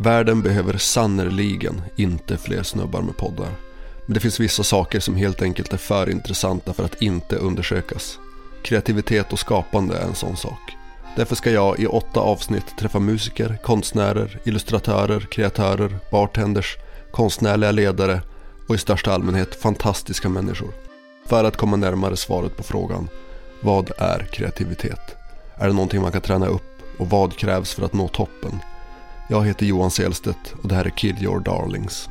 Världen behöver sannerligen inte fler snubbar med poddar. Men det finns vissa saker som helt enkelt är för intressanta för att inte undersökas. Kreativitet och skapande är en sån sak. Därför ska jag i åtta avsnitt träffa musiker, konstnärer, illustratörer, kreatörer, bartenders, konstnärliga ledare och i största allmänhet fantastiska människor. För att komma närmare svaret på frågan, vad är kreativitet? Är det någonting man kan träna upp och vad krävs för att nå toppen? Jag heter Johan Selstedt och det här är Kill Your Darlings.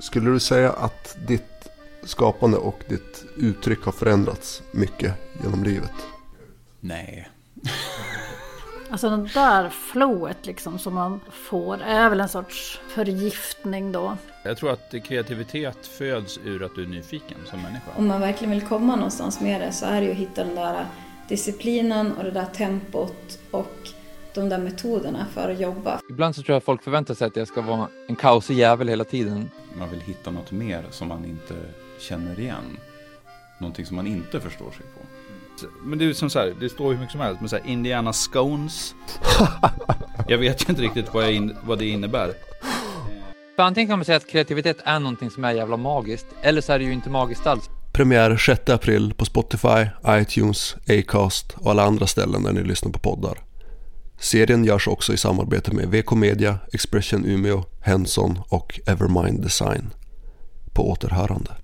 Skulle du säga att ditt skapande och ditt uttryck har förändrats mycket genom livet? Nej. Alltså det där flowet liksom som man får är väl en sorts förgiftning då. Jag tror att kreativitet föds ur att du är nyfiken som människa. Om man verkligen vill komma någonstans med det så är det ju att hitta den där disciplinen och det där tempot och de där metoderna för att jobba. Ibland så tror jag folk förväntar sig att jag ska vara en kaosig jävel hela tiden. Man vill hitta något mer som man inte känner igen. Någonting som man inte förstår sig på. Men det är som så här, det står hur mycket som helst, men så här, Indiana Scones. jag vet inte riktigt vad, in, vad det innebär. För antingen kan man säga att kreativitet är någonting som är jävla magiskt, eller så är det ju inte magiskt alls. Premiär 6 april på Spotify, iTunes, Acast och alla andra ställen där ni lyssnar på poddar. Serien görs också i samarbete med VK Media, Expression Umeå, Henson och Evermind Design. På återhörande.